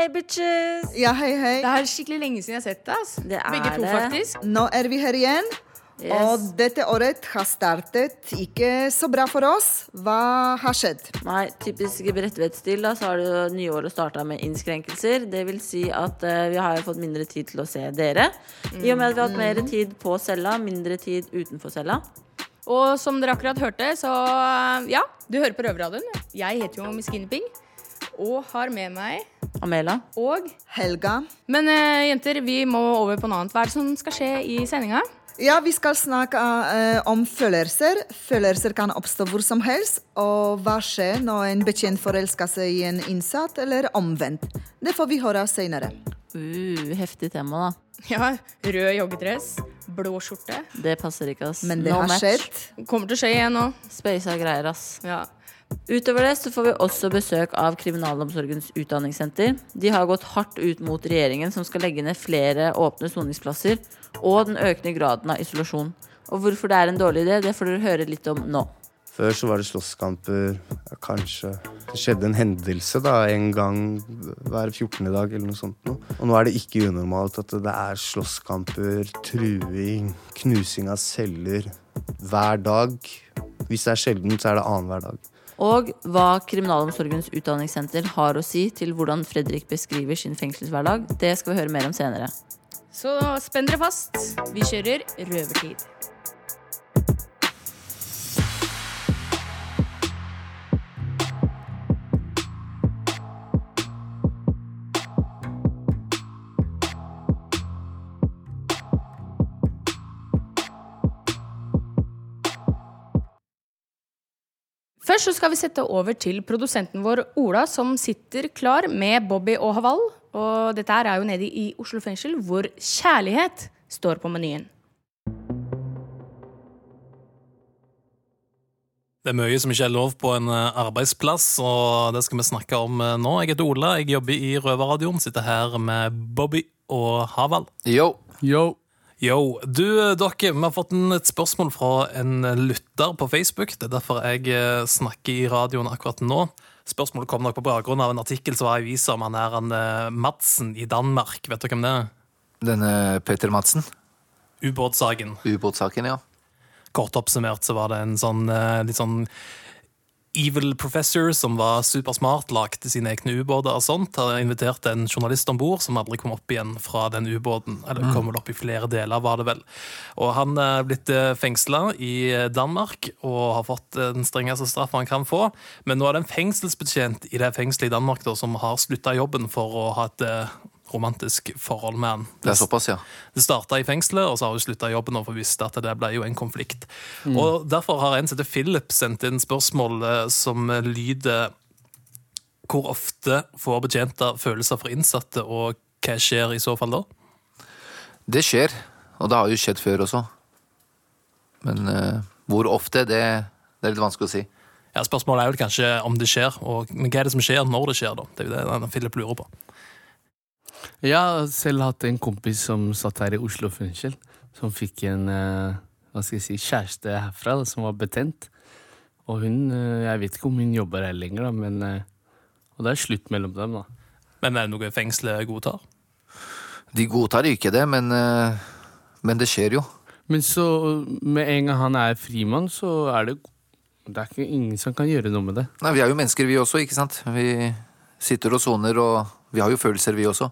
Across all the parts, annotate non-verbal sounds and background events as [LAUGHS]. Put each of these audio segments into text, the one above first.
Hei, bitches! Ja, hei, hei. Det er skikkelig lenge siden jeg har sett deg. Altså. Det er Begge to, det. faktisk. Nå er vi her igjen. Yes. Og dette året har startet ikke så bra for oss. Hva har skjedd? Nei, typisk Bredtvet-stil, da, så har det nyåret starta med innskrenkelser. Det vil si at uh, vi har fått mindre tid til å se dere. I og med at vi har hatt mer tid på cella, mindre tid utenfor cella. Og som dere akkurat hørte, så ja, du hører på Røverradioen. Jeg heter jo Miss Guinea og har med meg Amela. og Helga? Men uh, jenter, vi må over på noe annet. Hva er det som skal skje i sendinga? Ja, vi skal snakke uh, om følelser. Følelser kan oppstå hvor som helst. Og hva skjer når en betjent forelsker seg i en innsatt, eller omvendt? Det får vi høre senere. Uh, heftig tema, da. Ja, rød joggedress, blå skjorte. Det passer ikke, ass. Men det No har match. skjedd. Kommer til å skje igjen nå. Speisa greier, ass. Ja. Utover det så får vi også besøk av Kriminalomsorgens utdanningssenter. De har gått hardt ut mot regjeringen som skal legge ned flere åpne soningsplasser, og den økende graden av isolasjon. Og hvorfor det er en dårlig idé, det får dere høre litt om nå. Før så var det slåsskamper, ja, kanskje Det skjedde en hendelse da, en gang hver 14. dag eller noe sånt. Noe. Og nå er det ikke unormalt at det er slåsskamper, truing, knusing av celler hver dag. Hvis det er sjelden, så er det annenhver dag. Og hva Kriminalomsorgens utdanningssenter har å si til hvordan Fredrik beskriver sin fengselshverdag, det skal vi høre mer om senere. Så spenn dere fast. Vi kjører røvertid. Først så skal vi sette over til produsenten vår Ola, som sitter klar med Bobby og Haval. Og dette er jo nede i Oslo fengsel, hvor kjærlighet står på menyen. Det er mye som ikke er lov på en eh, arbeidsplass, og det skal vi snakke om eh, nå. Jeg heter Ola, jeg jobber i Røverradioen, sitter her med Bobby og Haval. Yo. Yo, du, eh, dere, vi har fått et spørsmål fra en lytter på Facebook. Det er derfor jeg eh, snakker i radioen akkurat nå. Spørsmålet kom nok på bakgrunn av en artikkel som var i avisa om han her han, eh, Madsen i Danmark. Vet dere hvem det er? Denne Peter Madsen. Ubåtsaken. Ubåtsaken, ja. Kort oppsummert så var det en sånn eh, litt sånn evil professor som var supersmart, lagde sine egne ubåter og sånt. Har invitert en journalist om bord som aldri kom opp igjen fra den ubåten. Eller kom vel opp i flere deler, var det vel. Og han er blitt fengsla i Danmark og har fått den strengeste straffa han kan få. Men nå er det en fengselsbetjent i det fengselet i Danmark da, som har slutta jobben for å ha et eh, romantisk forhold med han. Det er såpass, ja. Det starta i fengselet, og så har hun slutta i jobben og for visst at det ble jo en konflikt. Og Derfor har en som heter Philip sendt inn spørsmål eh, som lyder Hvor ofte får betjenter følelser for innsatte, og hva skjer i så fall da? Det skjer, og det har jo skjedd før også. Men uh, hvor ofte, det, det er litt vanskelig å si. Ja, Spørsmålet er vel kanskje om det skjer, og men hva er det som skjer når det skjer? da? Det er jo det Philip lurer på. Jeg har selv hatt en kompis som satt her i Oslo fengsel, som fikk en eh, hva skal jeg si, kjæreste herfra da, som var betent. Og hun eh, Jeg vet ikke om hun jobber her lenger, da, men eh, Og det er slutt mellom dem, da. Men er det noe fengselet godtar? De godtar ikke det, men, eh, men det skjer jo. Men så, med en gang han er frimann, så er det Det er ikke ingen som kan gjøre noe med det. Nei, Vi er jo mennesker, vi også, ikke sant? Vi sitter og soner, og vi har jo følelser, vi også.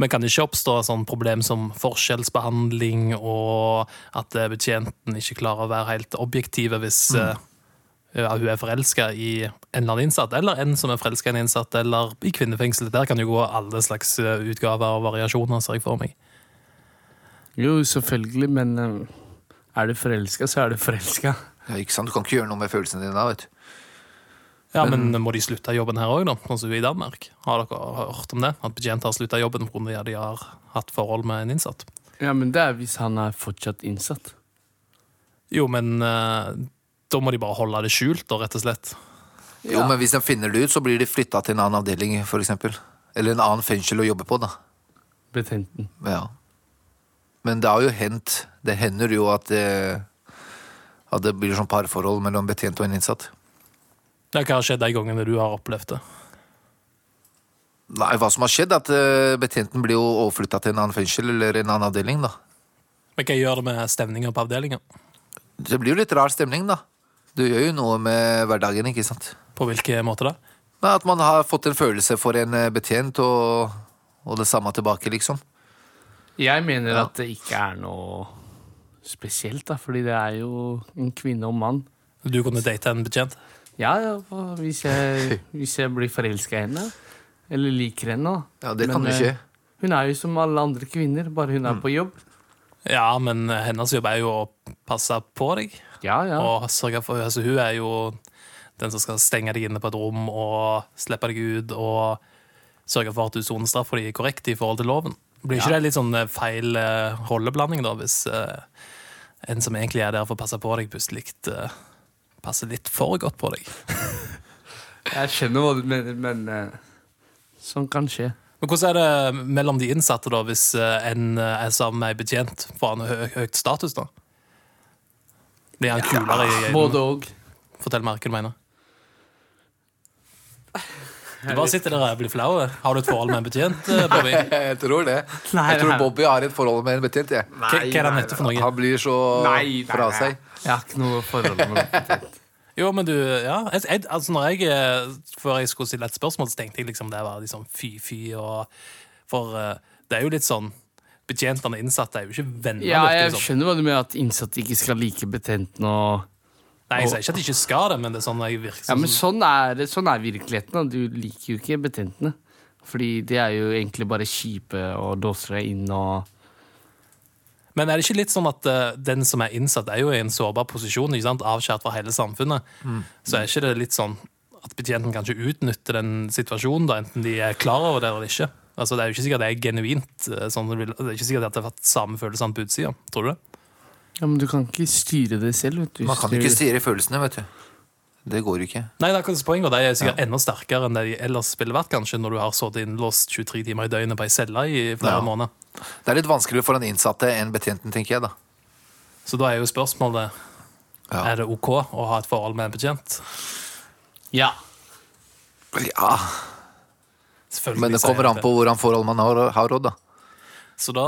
Men kan det ikke oppstå sånn problem som forskjellsbehandling, og at eh, betjenten ikke klarer å være helt objektiv hvis mm. uh, hun er forelska i en eller annen innsatt, eller en som er forelska i en innsatt, eller i kvinnefengsel? Der kan jo gå alle slags eh, utgaver og variasjoner, ser jeg for meg. Jo, selvfølgelig, men er du forelska, så er du forelska. Ja, ikke sant? Du kan ikke gjøre noe med følelsene dine da, vet du. Ja, men, må de slutte jobben her òg, da? Sånn som i Danmark? Har dere hørt om det? At betjenter har slutta jobben fordi de har hatt forhold med en innsatt? Ja, men det er hvis han er fortsatt innsatt. Jo, men eh, da må de bare holde det skjult, da, rett og slett. Jo, men hvis de finner det ut, så blir de flytta til en annen avdeling, for eksempel. Eller en annen fengsel å jobbe på, da. Betenten. Ja. Men det har jo hendt Det hender jo at det, at det blir sånn parforhold mellom betjent og en innsatt. Ja, hva har skjedd de gangene du har opplevd det? Nei, hva som har skjedd, at eh, betjenten blir jo overflytta til en annen fengsel eller en annen avdeling, da. Men hva gjør det med stemninga på avdelinga? Det blir jo litt rar stemning, da. Du gjør jo noe med hverdagen, ikke sant. På hvilken måte da? Nei, At man har fått en følelse for en eh, betjent, og, og det samme tilbake, liksom. Jeg mener Ja. at det ikke er noe spesielt, da, fordi det er jo en kvinne og mann. Du kunne date en betjent? Ja, ja, hvis jeg, [LAUGHS] hvis jeg blir forelska i henne, eller liker henne. Ja, det kan Men, jo skje. eh, Hun er jo som alle andre kvinner, bare hun er på jobb. Ja, men hennes jobb er jo å passe på deg. Ja, ja. Og sørge for, altså Hun er jo den som skal stenge deg inne på et rom og slippe deg ut og sørge for at du soner straffa di korrekt i forhold til loven. Blir ikke Ja. det litt sånn eh, feil uh, rolleblanding, da, hvis uh, en som egentlig er der for å passe på deg, plutselig eh, passer litt for godt på deg? [LAUGHS] Jeg skjønner hva du mener, men uh, sånn kan skje. Men Hvordan er det mellom de innsatte, da, hvis eh, en eh, er sammen med ei betjent? Får han hø høyt status, da? Blir han kulere i Både òg. Fortell meg hva du mener. Du bare sitter der og blir flau. Har du et forhold med en betjent, eh, Bobby? [LAUGHS] Jeg tror det. Nei, jeg tror. Bobby har et forhold med en betjent. jeg. Hva, hva er det heter for noe? Han blir så Nei, nei, fra nei. seg. Jeg har ikke noe forhold med en betjent. [LAUGHS] Jo, men du, ja jeg, altså når jeg, eh, Før jeg skulle stille et spørsmål, så tenkte jeg liksom det var liksom fy-fy. og For eh, det er jo litt sånn Betjentene og innsatte er jo ikke venner. Ja, jeg liksom. skjønner hva du mener, at innsatte ikke skal like betjentene og Nei, Jeg sier ikke at de ikke skal det, men det er sånn jeg virker Ja, men sånn er, sånn er virkeligheten. Da. Du liker jo ikke betjentene. Fordi de er jo egentlig bare kjipe og dåser deg inn og Men er det ikke litt sånn at eh, den som er innsatt, er jo i en sårbar posisjon, ikke sant? avskjært fra hele samfunnet? Så er ikke det litt sånn at betjenten kanskje utnytter den situasjonen, da, enten de er klar over det eller ikke? Altså, Det er jo ikke sikkert det er genuint. eh, Sånn, det vil- det er ikke sikkert at det har vært samme følelse på utsida. Tror du det? Ja, men du kan ikke styre det selv. Vet du. Man kan ikke styre følelsene, vet du. Det går ikke. Nei, det er akkurat poeng, og De er sikkert enda sterkere enn det de ellers ville vært, kanskje, når du har sittet innlåst 23 timer i døgnet på ei celle i flere Ja. måneder. Det er litt vanskeligere for den innsatte enn betjenten, tenker jeg, da. Så da er jo spørsmålet Ja. Er det OK å ha et forhold med en betjent. Ja. Ja, Men det kommer an på hvordan forhold man har, har råd, da. Så da,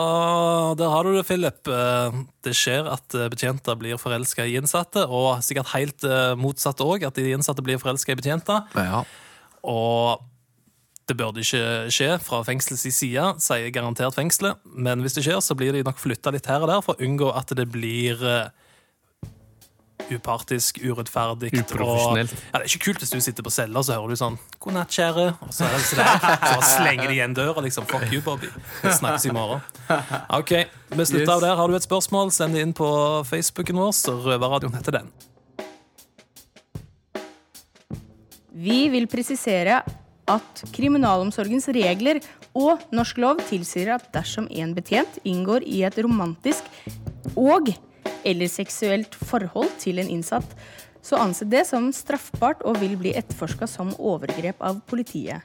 der har du det, Philip. Eh, Det skjer at eh, betjenter blir forelska i innsatte, og sikkert helt eh, motsatt òg, at de innsatte blir forelska i betjenter. Ja. Og det burde ikke skje fra fengselets side, sier garantert fengselet. Men hvis det skjer, så blir de nok flytta litt her og der for å unngå at det blir eh, upartisk, urettferdig. Uprofesjonelt. Og, ja, det er ikke kult hvis du sitter på cella så hører du sånn 'God natt, kjære', og så, er det så, der, så slenger de igjen døra, liksom. 'Fuck you, Bobby'. Vi snakkes i morgen. OK, vi slutter Yes. av der. Har du et spørsmål, send det inn på Facebooken vår, så Røverradioen heter den. Vi vil presisere at kriminalomsorgens regler og norsk lov tilsier at dersom en betjent inngår i et romantisk og eller seksuelt forhold til en innsatt, så anses det som straffbart og vil bli etterforska som overgrep av politiet.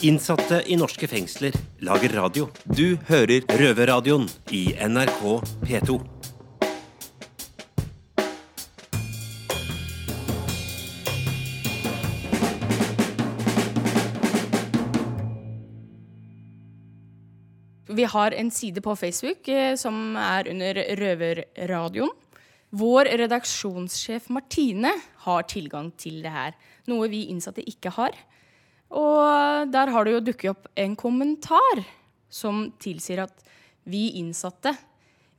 Innsatte i norske fengsler lager radio. Du hører Røverradioen i NRK P2. Vi har en side på Facebook eh, som er under Røverradioen. Vår redaksjonssjef Martine har tilgang til det her, noe vi innsatte ikke har. Og der har det jo dukket opp en kommentar som tilsier at vi innsatte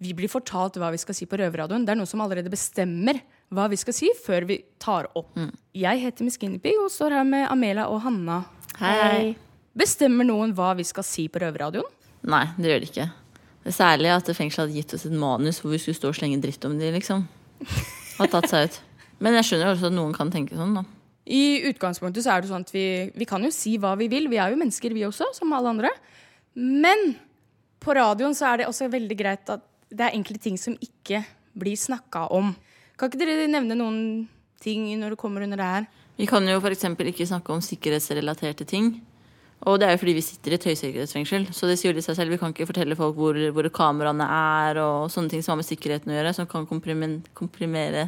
vi blir fortalt hva vi skal si på Røverradioen. Det er noen som allerede bestemmer hva vi skal si før vi tar opp. Jeg heter Miss Guinevere og står her med Amela og Hanna. Hei. Bestemmer noen hva vi skal si på Røverradioen? Nei, det gjør det ikke. Det er særlig at fengselet hadde gitt oss et manus hvor vi skulle stå og slenge dritt om de, liksom. [LAUGHS] Og tatt seg ut. Men jeg skjønner også at noen kan tenke sånn, da. I utgangspunktet så er det sånn at vi, vi kan jo si hva vi vil. Vi er jo mennesker, vi også, som alle andre. Men på radioen så er det også veldig greit at det er enkelte ting som ikke blir snakka om. Kan ikke dere nevne noen ting når det kommer under det her? Vi kan jo f.eks. ikke snakke om sikkerhetsrelaterte ting. Og det er jo fordi vi sitter i et høysikkerhetsfengsel. Så det sier jo seg selv. Vi kan ikke fortelle folk hvor, hvor kameraene er, og sånne ting som har med sikkerheten å gjøre, som kan komprimere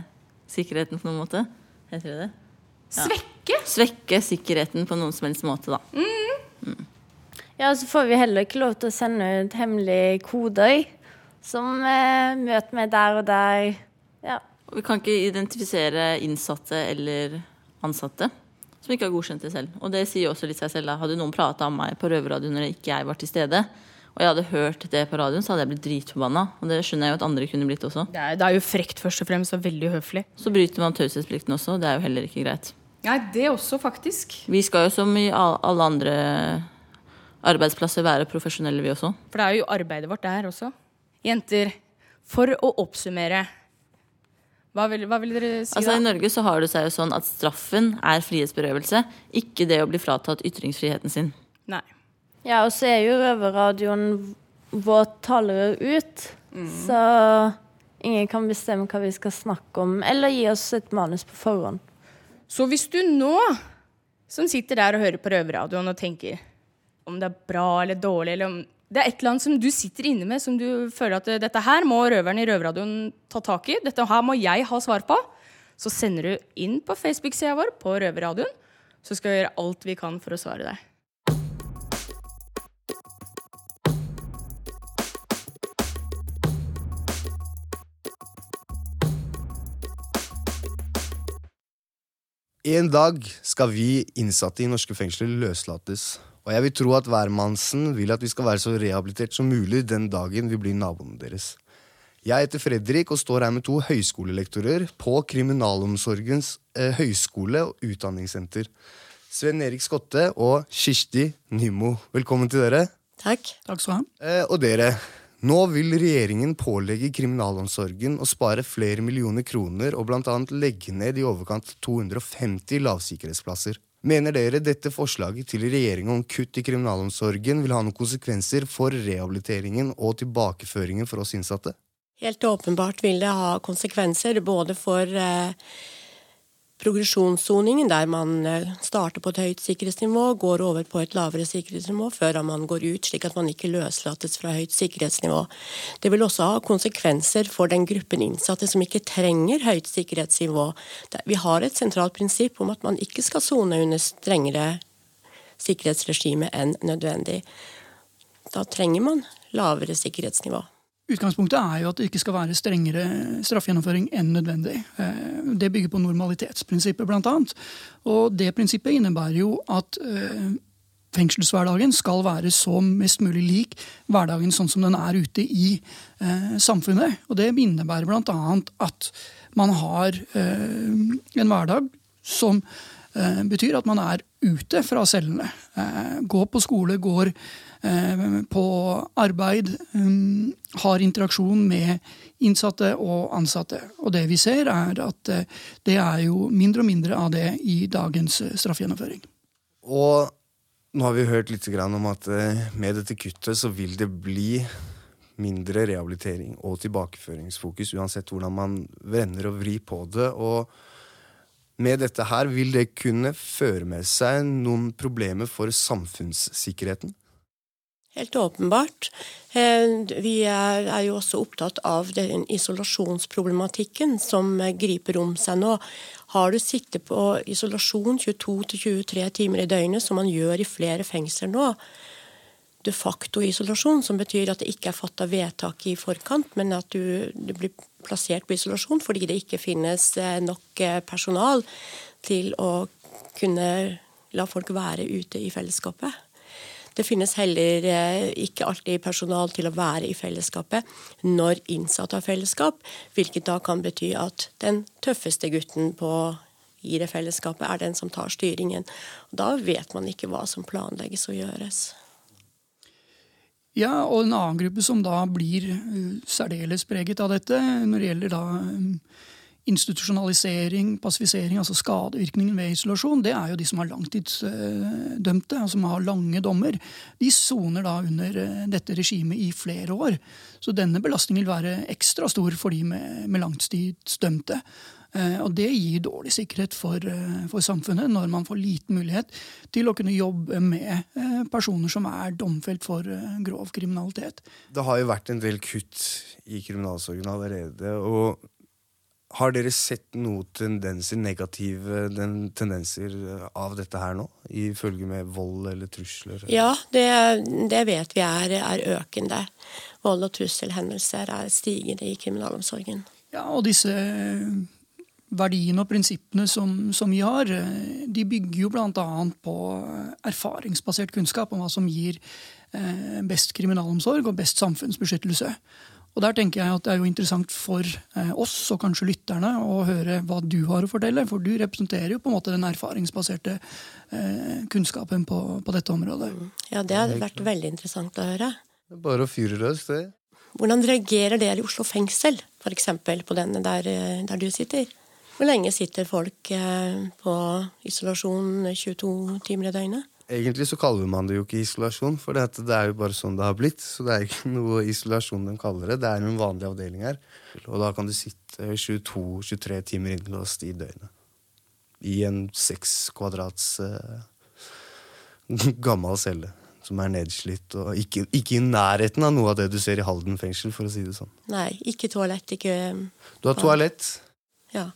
sikkerheten på noen måte. Heter det det? Svekke? Svekke sikkerheten på noen som helst måte, da. Ja, så får vi heller ikke lov til å sende ut hemmelige koder som eh, møter meg der og der. Ja. Og vi kan ikke identifisere innsatte eller ansatte som ikke har godkjent det selv. Og det sier også litt seg selv. da. Hadde noen prata om meg på røverradioen når ikke jeg var til stede, og jeg hadde hørt det på radioen, så hadde jeg blitt dritforbanna. Og det skjønner jeg jo at andre kunne blitt også. Det er, det er jo frekt først og fremst, og veldig høflig. Så bryter man taushetsplikten også, og det er jo heller ikke greit. Nei, det også, faktisk. Vi skal jo som i alle andre arbeidsplasser være profesjonelle, vi også. For det er jo arbeidet vårt der også. Jenter, for å oppsummere Hva vil, hva vil dere si Altså da? I Norge så har det seg jo sånn at straffen er frihetsberøvelse, ikke det å bli fratatt ytringsfriheten sin. Nei. ja, og så er jo Røverradioen vår talerør ut. Så ingen kan bestemme hva vi skal snakke om, eller gi oss et manus på forhånd. Så hvis du nå, som sitter der og hører på Røverradioen og tenker om det er bra eller dårlig, eller om det er et eller annet som du sitter inne med, som du føler at eh, dette her må røveren i Røverradioen ta tak i, dette her må jeg ha svar på, så sender du inn på Facebook-sida vår på Røverradioen, så skal vi gjøre alt vi kan for å svare deg. En dag skal vi innsatte i norske fengsler løslates. Og jeg vil tro at hvermannsen vil at vi skal være så rehabilitert som mulig den dagen vi blir naboene deres. Jeg heter Fredrik og står her med to høyskolelektorer på Kriminalomsorgens eh, høyskole og utdanningssenter. Sven Erik Skotte og Kirsti Nymo. Velkommen til dere. Takk. Takk skal du ha. Eh, og dere, nå vil regjeringen pålegge kriminalomsorgen å spare flere millioner kroner og annet legge ned i overkant 250 lavsikkerhetsplasser. Mener dere dette forslaget til regjeringen om kutt i kriminalomsorgen vil ha noen konsekvenser for rehabiliteringen og tilbakeføringen for oss innsatte? Helt åpenbart vil det ha konsekvenser både for eh, progresjonssoningen, der man eh, starter på et høyt sikkerhetsnivå, går over på et lavere sikkerhetsnivå før man går ut, slik at man ikke løslates fra høyt sikkerhetsnivå. Det vil også ha konsekvenser for den gruppen innsatte som ikke trenger høyt sikkerhetsnivå. Vi har et sentralt prinsipp om at man ikke skal sone under strengere sikkerhetsregime enn nødvendig. Da trenger man lavere sikkerhetsnivå. Utgangspunktet er jo at det ikke skal være strengere straffegjennomføring enn nødvendig. Eh, Det bygger på normalitetsprinsippet, annet. Og det prinsippet innebærer jo at eh, fengselshverdagen skal være så mest mulig lik hverdagen sånn som den er ute i eh, samfunnet. Og det innebærer annet at man har en hverdag som betyr at man er ute fra cellene. Går på skole, går på arbeid, um, har interaksjon med innsatte og ansatte. Og det vi ser, er at eh, det er jo mindre og mindre av det i dagens eh, straffegjennomføring. Og nå har vi hørt litt om at eh, med dette kuttet så vil det bli mindre rehabilitering og tilbakeføringsfokus, uansett hvordan man vrenner og vrir på det. Og med dette her vil det kunne føre med seg noen problemer for samfunnssikkerheten. Helt åpenbart. Eh, Vi er jo også opptatt av den isolasjonsproblematikken som griper om seg nå. Har du sittet på isolasjon 22-23 timer i døgnet, som man gjør i flere fengsler nå, de facto isolasjon, som betyr at det ikke er fatta vedtak i forkant, men at du, du blir plassert på isolasjon fordi det ikke finnes eh, nok eh, personal til å kunne la folk være ute i fellesskapet. Det finnes heller eh, ikke alltid personal til å være i fellesskapet når innsatte har fellesskap, hvilket da kan bety at den tøffeste gutten på, i det fellesskapet er den som tar styringen. Og da vet man ikke hva som planlegges å gjøres. Ja, og en annen gruppe som da blir eh, særdeles preget av dette, når det gjelder da eh, institusjonalisering, passifisering, altså skadevirkningen ved isolasjon, det er jo de som har langtidsdømte, og som har lange dommer. De soner da under eh, dette regimet i flere år. Så denne belastningen vil være ekstra stor for de med, med langtidsdømte. Eh, Og det gir dårlig sikkerhet for, eh, for samfunnet når man får liten mulighet til å kunne jobbe med personer som er domfelt for grov kriminalitet. Det har jo vært en del kutt i kriminalsorgen allerede. og Har dere sett noen tendenser, negative den, tendenser eh, av dette her nå? I følge med vold eller trusler? Ja, det, det vet vi er, er økende. Vold- og trusselhendelser er stigende i kriminalomsorgen. Ja, og disse verdiene og prinsippene som, som vi har, eh, de bygger jo bl.a. på erfaringsbasert kunnskap om hva som gir eh, best kriminalomsorg og best samfunnsbeskyttelse. Og der tenker jeg at Det er jo interessant for eh, oss og kanskje lytterne å høre hva du har å fortelle. For du representerer jo på en måte den erfaringsbaserte eh, kunnskapen på, på, dette området. Ja, Det hadde vært veldig interessant å høre. Det er bare å fyre løs, det. Hvordan reagerer dere i Oslo fengsel, f.eks. på denne der, eh, der, du sitter? Hvor lenge sitter folk på isolasjon 22 timer i døgnet? Egentlig så kaller man det jo ikke isolasjon, for det er jo bare sånn det har blitt. Så det er ikke [LAUGHS] noe isolasjon de kaller det. Det er en vanlig avdeling her. Og da kan du sitte 22-23 timer innlåst i døgnet. I en seks kvadrats uh, [LAUGHS] gammel celle som er nedslitt. Og ikke, ikke, i nærheten av noe av det du ser i Halden fengsel, for å si det sånn. Nei, ikke toalett, ikke Du har toalett, ja.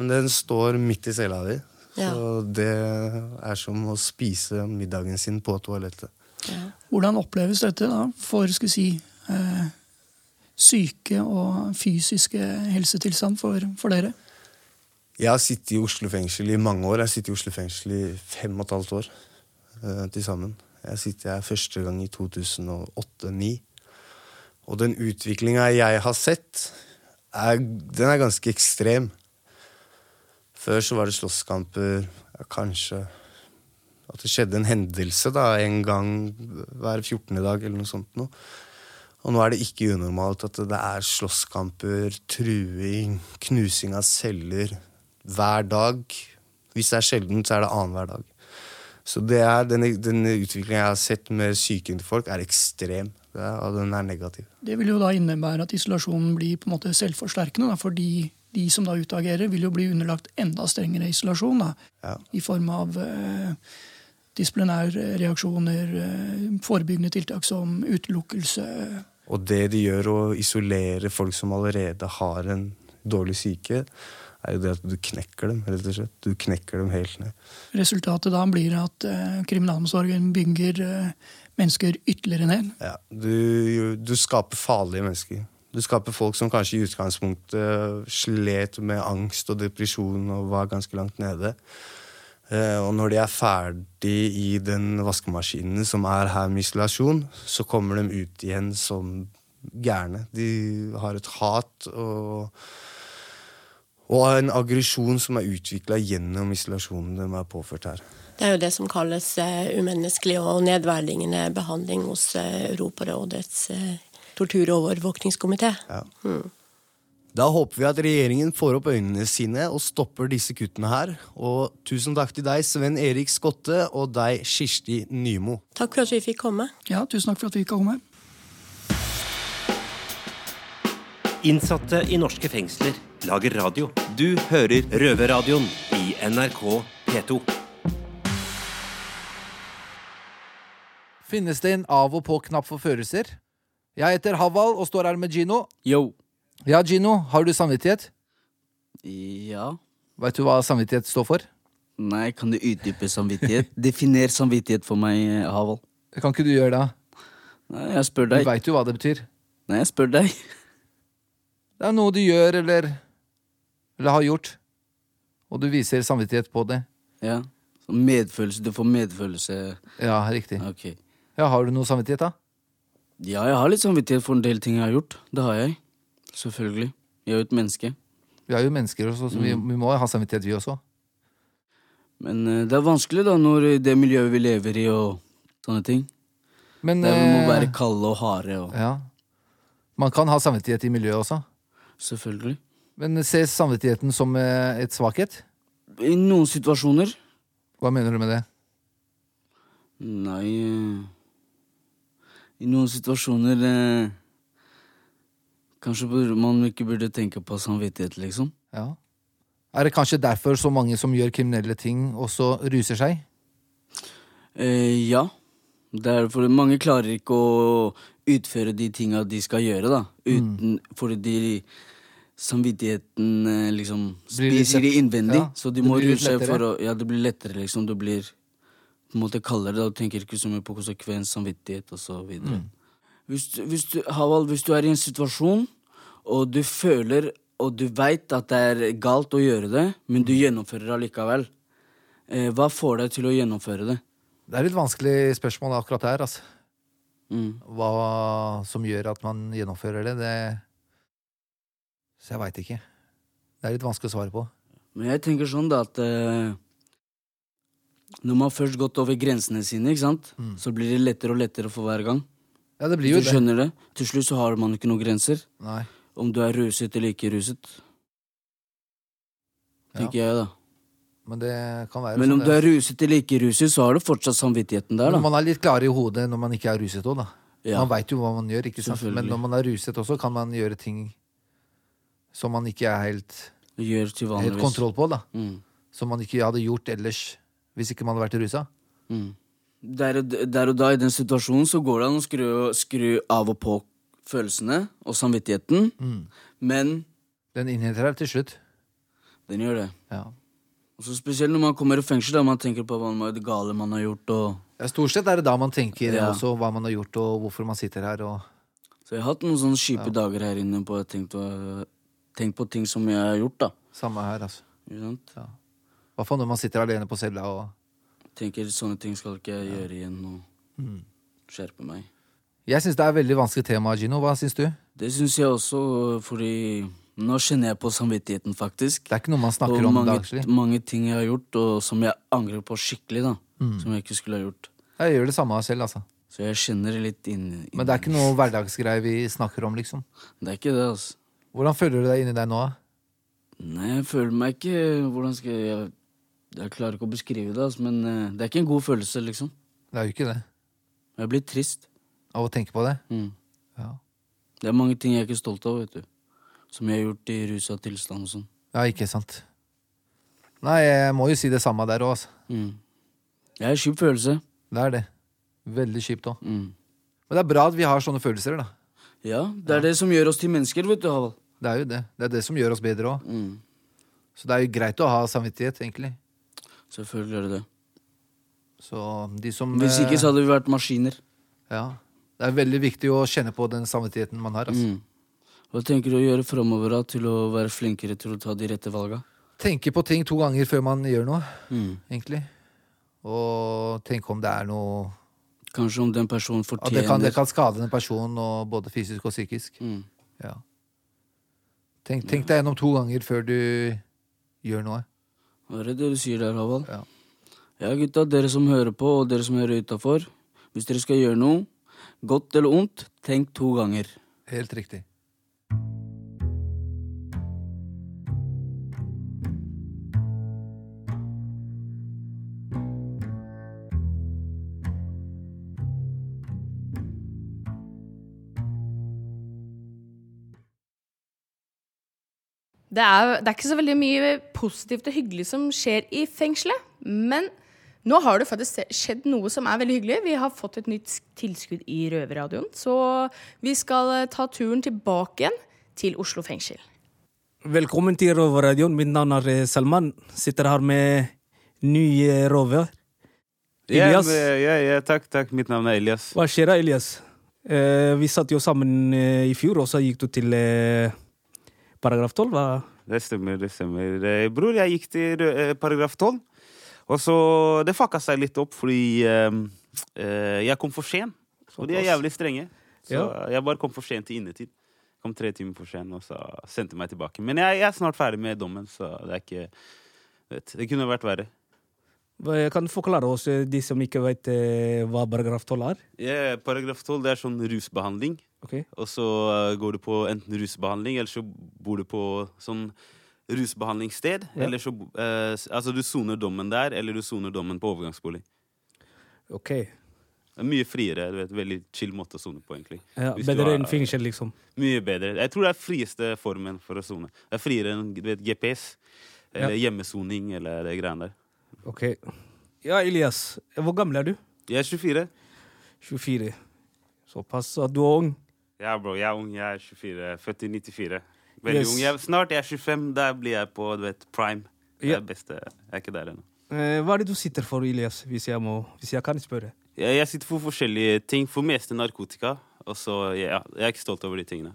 men den står midt i cella di. Ja. Så det er som å spise middagen sin på toalettet. Ja. Hvordan oppleves dette da for skal si, eh, syke og fysiske helsetilstand for, for, dere? Jeg har sittet i Oslo fengsel i mange år. Jeg har sittet i Oslo fengsel i fem og et halvt år eh, til sammen. Jeg sitter her første gang i 2008-2009. Og den utviklinga jeg har sett, er, den er ganske ekstrem. Før så var det slåsskamper. Kanskje at det skjedde en hendelse da, en gang hver 14. dag eller noe sånt noe. Og nå er det ikke unormalt at det er slåsskamper, truing, knusing av celler hver dag. Hvis det er sjelden, så er det annenhver dag. Så er, denne, den utviklingen jeg har sett med psyken til folk, er ekstrem. og den er negativ. Det vil jo da innebære at isolasjonen blir på en måte selvforsterkende, da, fordi de som da utagerer, vil jo bli underlagt enda strengere isolasjon. Da, ja. I form av eh, disiplinærreaksjoner, eh, forebyggende tiltak som utelukkelse. Og det de gjør, å isolere folk som allerede har en dårlig syke, er jo det at du knekker dem, rett og slett. Du knekker dem helt ned. Resultatet da blir at eh, kriminalomsorgen bygger eh, mennesker ytterligere ned? Ja, du, du skaper farlige mennesker. Du skaper folk som kanskje i utgangspunktet slet med angst og depresjon og var ganske langt nede. Eh, og når de er ferdig i den vaskemaskinen som er her med isolasjon, så kommer de ut igjen som gærne. De har et hat og, og en aggresjon som er utvikla gjennom isolasjonen de er påført her. Det er jo det som kalles eh, umenneskelig og nedverdigende behandling hos eh, Europarådets tortur- og overvåkningskomité. Ja. Mm. Da håper vi at regjeringen får opp øynene sine og stopper disse kuttene her. Og tusen takk til deg, Sven Erik Skotte, og deg, Kirsti Nymo. Takk for at vi fikk komme. Ja, tusen takk for at vi fikk komme. Innsatte i norske fengsler lager radio. Du hører Røverradioen i NRK P2. Finnes det en av og på-knapp for følelser? Jeg heter Haval og står her med Gino. Yo. Ja, Gino, har du samvittighet? Ja. Vet du hva samvittighet står for? Nei, kan du utdype samvittighet? [LAUGHS] Definer samvittighet for meg, Haval. Kan ikke du gjøre det? Nei, jeg spør deg. Du veit jo hva det betyr. Nei, jeg spør deg. Det er noe du gjør eller, eller har gjort, og du viser samvittighet på det. Ja. Så medfølelse. Du får medfølelse. Ja, riktig. Ok. Ja, Har du noe samvittighet, da? Ja, jeg har litt samvittighet for en del ting jeg har gjort. Det har jeg. Selvfølgelig. Jeg er jo et menneske. Vi er jo mennesker også, så vi, mm. vi må ha samvittighet, vi også. Men uh, det er vanskelig da, når det miljøet vi lever i og sånne ting. Men, det må uh, være kalde og harde. Og... Ja. Man kan ha samvittighet i miljøet også. Selvfølgelig. Men ses samvittigheten som uh, et svakhet? I noen situasjoner. Hva mener du med det? Nei i noen situasjoner eh, Kanskje man ikke burde tenke på samvittighet, liksom. Ja. Er det kanskje derfor så mange som gjør kriminelle ting, også ruser seg? Eh, ja. Det er fordi mange klarer ikke å utføre de tinga de skal gjøre, da. Uten, mm. Fordi de samvittigheten eh, liksom spiser de innvendig. ja, Så de må ruse seg for å Ja, det blir lettere, liksom. Du blir på en måte kaller det, og tenker ikke så mye på konsekvens, samvittighet videre. Mm. Hvis, du- hvis, du, Haval, hvis du er i en situasjon, og du føler og du veit at det er galt å gjøre det, men du gjennomfører allikevel, eh, hva får deg til å gjennomføre det? Det er et vanskelig spørsmål akkurat her, altså. Mm. Hva som gjør at man gjennomfører det, det Så jeg veit ikke. Det er litt vanskelig å svare på. Men jeg tenker sånn da at eh, Når man først gått over grensene sine, ikke sant? så blir det lettere og lettere for hver gang. Ja, det blir jo du det. skjønner det. Til slutt så har man ikke noen grenser. Nei. Om du er ruset eller ikke ruset. Tenker jeg, da. Men det kan være Men om det. du er ruset eller ikke ruset, så har du fortsatt samvittigheten der, Men man er litt klarere i hodet når man ikke er ruset òg, da. Ja. Man veit jo hva man gjør, ikke sant. Men når man er ruset også, kan man gjøre ting som man ikke er helt, helt kontroll på, da. Mm. Som man ikke hadde gjort ellers hvis ikke man hadde vært rusa. Mm. Der, der og da, i den situasjonen, så går det an å skru, skru av og på følelsene og samvittigheten, Mm. men Den innhenter deg til slutt. Den gjør det. Ja. Og så Spesielt når man kommer i fengsel, da man tenker på hva man, det gale man har gjort. Og... Ja, stort sett er det da man tenker Ja. også hva man har gjort, og hvorfor man sitter her. Og... Så jeg har hatt noen sånne kjipe dager her inne på jeg tenkt, å- tenkt på ting som jeg har gjort, da. Samme her, altså. Ja. Hva for når man sitter alene på cella og Tenker sånne ting skal ikke jeg gjøre igjen, og Mm. skjerpe meg. Jeg syns det er et veldig vanskelig tema, Gino. Hva syns du? Det syns jeg også, fordi nå kjenner jeg på samvittigheten, faktisk. Det er ikke noe man snakker og om mange, dagslig. mange ting jeg har gjort, og som jeg angrer på skikkelig, da. Mm. Som jeg ikke skulle ha gjort. Jeg gjør det samme selv, altså. Så jeg kjenner det litt inn, inn Men det er ikke noe hverdagsgreie vi snakker om, liksom. Det er ikke det, altså. Hvordan føler du deg inni deg nå? da? Nei, jeg føler meg ikke Hvordan skal jeg Jeg, klarer ikke å beskrive det, altså, men eh, det er ikke en god følelse, liksom. Det er jo ikke det. Jeg blir trist. Av å tenke på det? Mm. Ja. Det er mange ting jeg er ikke stolt av, vet du. Som jeg har gjort i rusa tilstand og sånn. Ja, ikke sant. Nei, jeg må jo si det samme der òg, altså. Mm. Det er en kjip følelse. Det er det. Veldig kjipt òg. Mm. Men det er bra at vi har sånne følelser, da. Ja, det er det som gjør oss til mennesker, vet du, Havald. Det er jo det. Det er det som gjør oss bedre òg. Mm. Så det er jo greit å ha samvittighet, egentlig. Selvfølgelig er det det. Så de som Hvis ikke så hadde vi vært maskiner. Ja. Det er veldig viktig å kjenne på den samvittigheten man har. Altså. Mm. Hva tenker du å gjøre framover til å være flinkere til å ta de rette valga? Tenke på ting to ganger før man gjør noe, Mm. egentlig. Og tenke om det er noe Kanskje om den personen At det fortjener kan, det kan skade en person, både fysisk og psykisk. Mm. Ja. Tenk, tenk deg gjennom to ganger før du gjør noe. Hva er det dere sier der, Havald? Ja. ja, gutta, dere som hører på, og dere som hører utafor. Hvis dere skal gjøre noe, godt eller ondt, tenk to ganger. Helt riktig. Det er, det er ikke så veldig mye positivt og hyggelig som skjer i fengselet. Men nå har det faktisk skjedd noe som er veldig hyggelig. Vi har fått et nytt tilskudd i Røverradioen. Så vi skal eh, ta turen tilbake igjen til Oslo fengsel. Velkommen til Røverradioen. Mitt navn er eh, Salman. Sitter her med ny eh, rover. Elias. Ja, ja, ja, takk, takk. Mitt navn er Elias. Hva skjer da, Elias? Eh, vi satt jo sammen i fjor, og så gikk du til paragraf 12. Hva? Det stemmer, det stemmer. Bror, jeg gikk til eh, paragraf 12. Og så Det fucka seg litt opp fordi eh, jeg kom for sent. Og de er jævlig strenge. Så Ja. jeg bare kom for sent til innetid. Kom tre timer for sent, og så sendte meg tilbake. Men jeg, jeg er snart ferdig med dommen, så det er ikke vet, Det kunne vært verre. Kan du forklare oss, de som ikke vet hva paragraf 12 er? Yeah, paragraf 12 det er sånn rusbehandling. Ok. Og så eh, går du på enten rusbehandling, eller så bor du på sånn rusbehandlingssted. Ja. Eller så eh, Altså, du soner dommen der, eller du soner dommen på overgangsbolig. Ok. Det er mye friere. Du vet, veldig chill måte å sone på, egentlig. Ja, Hvis bedre enn fengsel, liksom. Mye bedre. Jeg tror det er frieste formen for å sone. Det er friere enn du vet, GPS. Eller hjemmesoning, eller det greiene der. Ok. Ja, Elias. Hvor gammel er du? Jeg er 24. 24. Såpass at du er ung. Ja, bro. Jeg er ung. Jeg er 24. Født i 94. Veldig Yes. ung. Jeg, snart jeg er 25, da blir jeg på du vet, prime. Det Ja. er beste. Jeg er ikke der ennå. Eh, hva er det du sitter for, Elias, hvis jeg, må, hvis jeg kan spørre? Jeg, jeg sitter for forskjellige ting. For meste narkotika. Og så, ja, Jeg er ikke stolt over de tingene.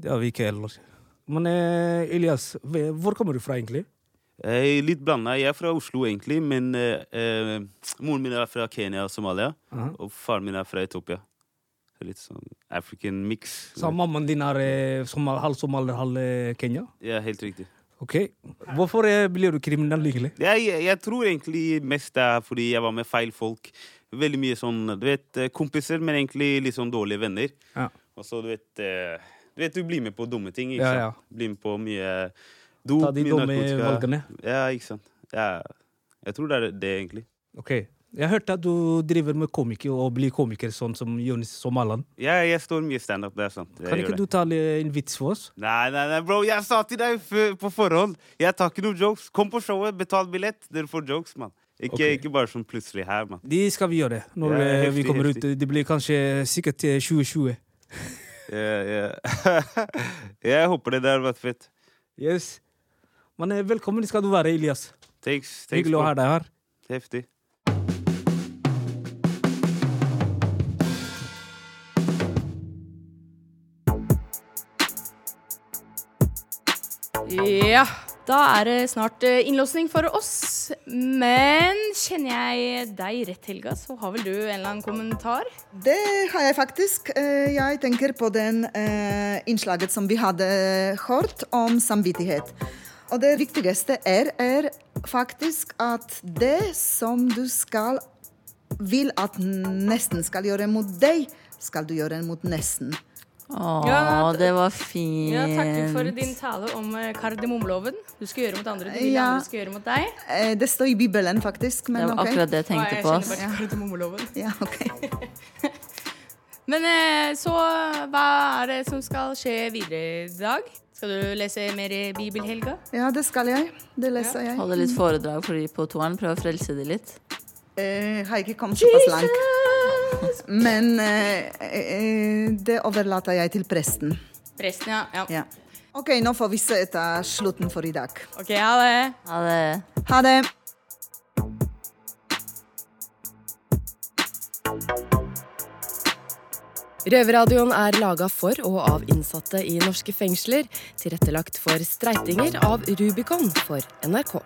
Det er vi ikke heller. Men eh, Elias, hvor kommer du fra egentlig? Er litt blanda. Jeg er fra Oslo, egentlig, men eh, eh, moren min er fra Kenya og Somalia. Aha. Og faren min er fra Etiopia. Litt sånn African mix. Så mammaen din er eh, som, halv somalier, halv eh, Kenya? Ja, helt riktig. Ok. Hvorfor eh, blir du kriminell lykkelig? Jeg, jeg, tror egentlig mest det er fordi jeg var med feil folk. Veldig mye sånn, du vet, kompiser, men egentlig litt sånn dårlige venner. Ja. Og så, du vet, du vet, du blir med på dumme ting, ikke Ja, sant? ja. Blir med på mye dop, Ta de dumme valgene. Ja, ikke sant. Ja, jeg tror det er det, egentlig. Ok. Jeg hørte at du driver med komiker og blir komiker, sånn som Jonis Somalan. Ja, jeg står mye standup, det er sant. Jeg Kan ikke du ta en vits for oss? Nei, nei, nei, bro, jeg sa til deg på forhånd. Jeg tar ikke noen jokes. Kom på showet, betal billett. Dere får jokes, mann. Ikke, okay. ikke bare sånn plutselig her, mann. De skal vi gjøre når Ja, heftig, vi kommer heftig. ut. Det blir kanskje sikkert til 2020. Ja, ja. [LAUGHS] jeg håper det der har vært fett. Yes. Men eh, velkommen skal du være, Elias. Thanks, thanks, Hyggelig å ha deg her. Heftig. Ja, da er det snart eh, innlåsning for oss. Men kjenner jeg deg rett, Helga, så har vel du en eller annen kommentar? Det har jeg faktisk. Eh, Jeg tenker på den eh, innslaget som vi hadde hørt om samvittighet. Og det viktigste er, er faktisk at det som du skal vil at nesten skal gjøre mot deg, skal du gjøre mot nesten. Å, Ja, det var fint. Ja, Takk for din tale om eh, kardemommeloven. Du skal gjøre mot andre, du vil Ja. andre skal gjøre mot deg. Eh, Det står i Bibelen, faktisk. Men Det var okay. akkurat det jeg tenkte på. jeg kjenner bare kardemommeloven. Ja, ok. [LAUGHS] Men eh, så hva er det som skal skje videre i dag? Skal du lese mer i Bibelhelga? Ja, det skal jeg. Det leser jeg. Holde litt foredrag for de på toeren. Prøve å frelse de litt. Eh, har ikke kommet såpass langt. Men eh, eh, det overlater jeg til presten. Presten, ja. ja. Ja. OK, nå får vi se etter slutten for i dag. Ok, ha det. Ha det. Ha det. Røverradioen er laga for og av innsatte i norske fengsler. Tilrettelagt for streitinger av Rubicon for NRK.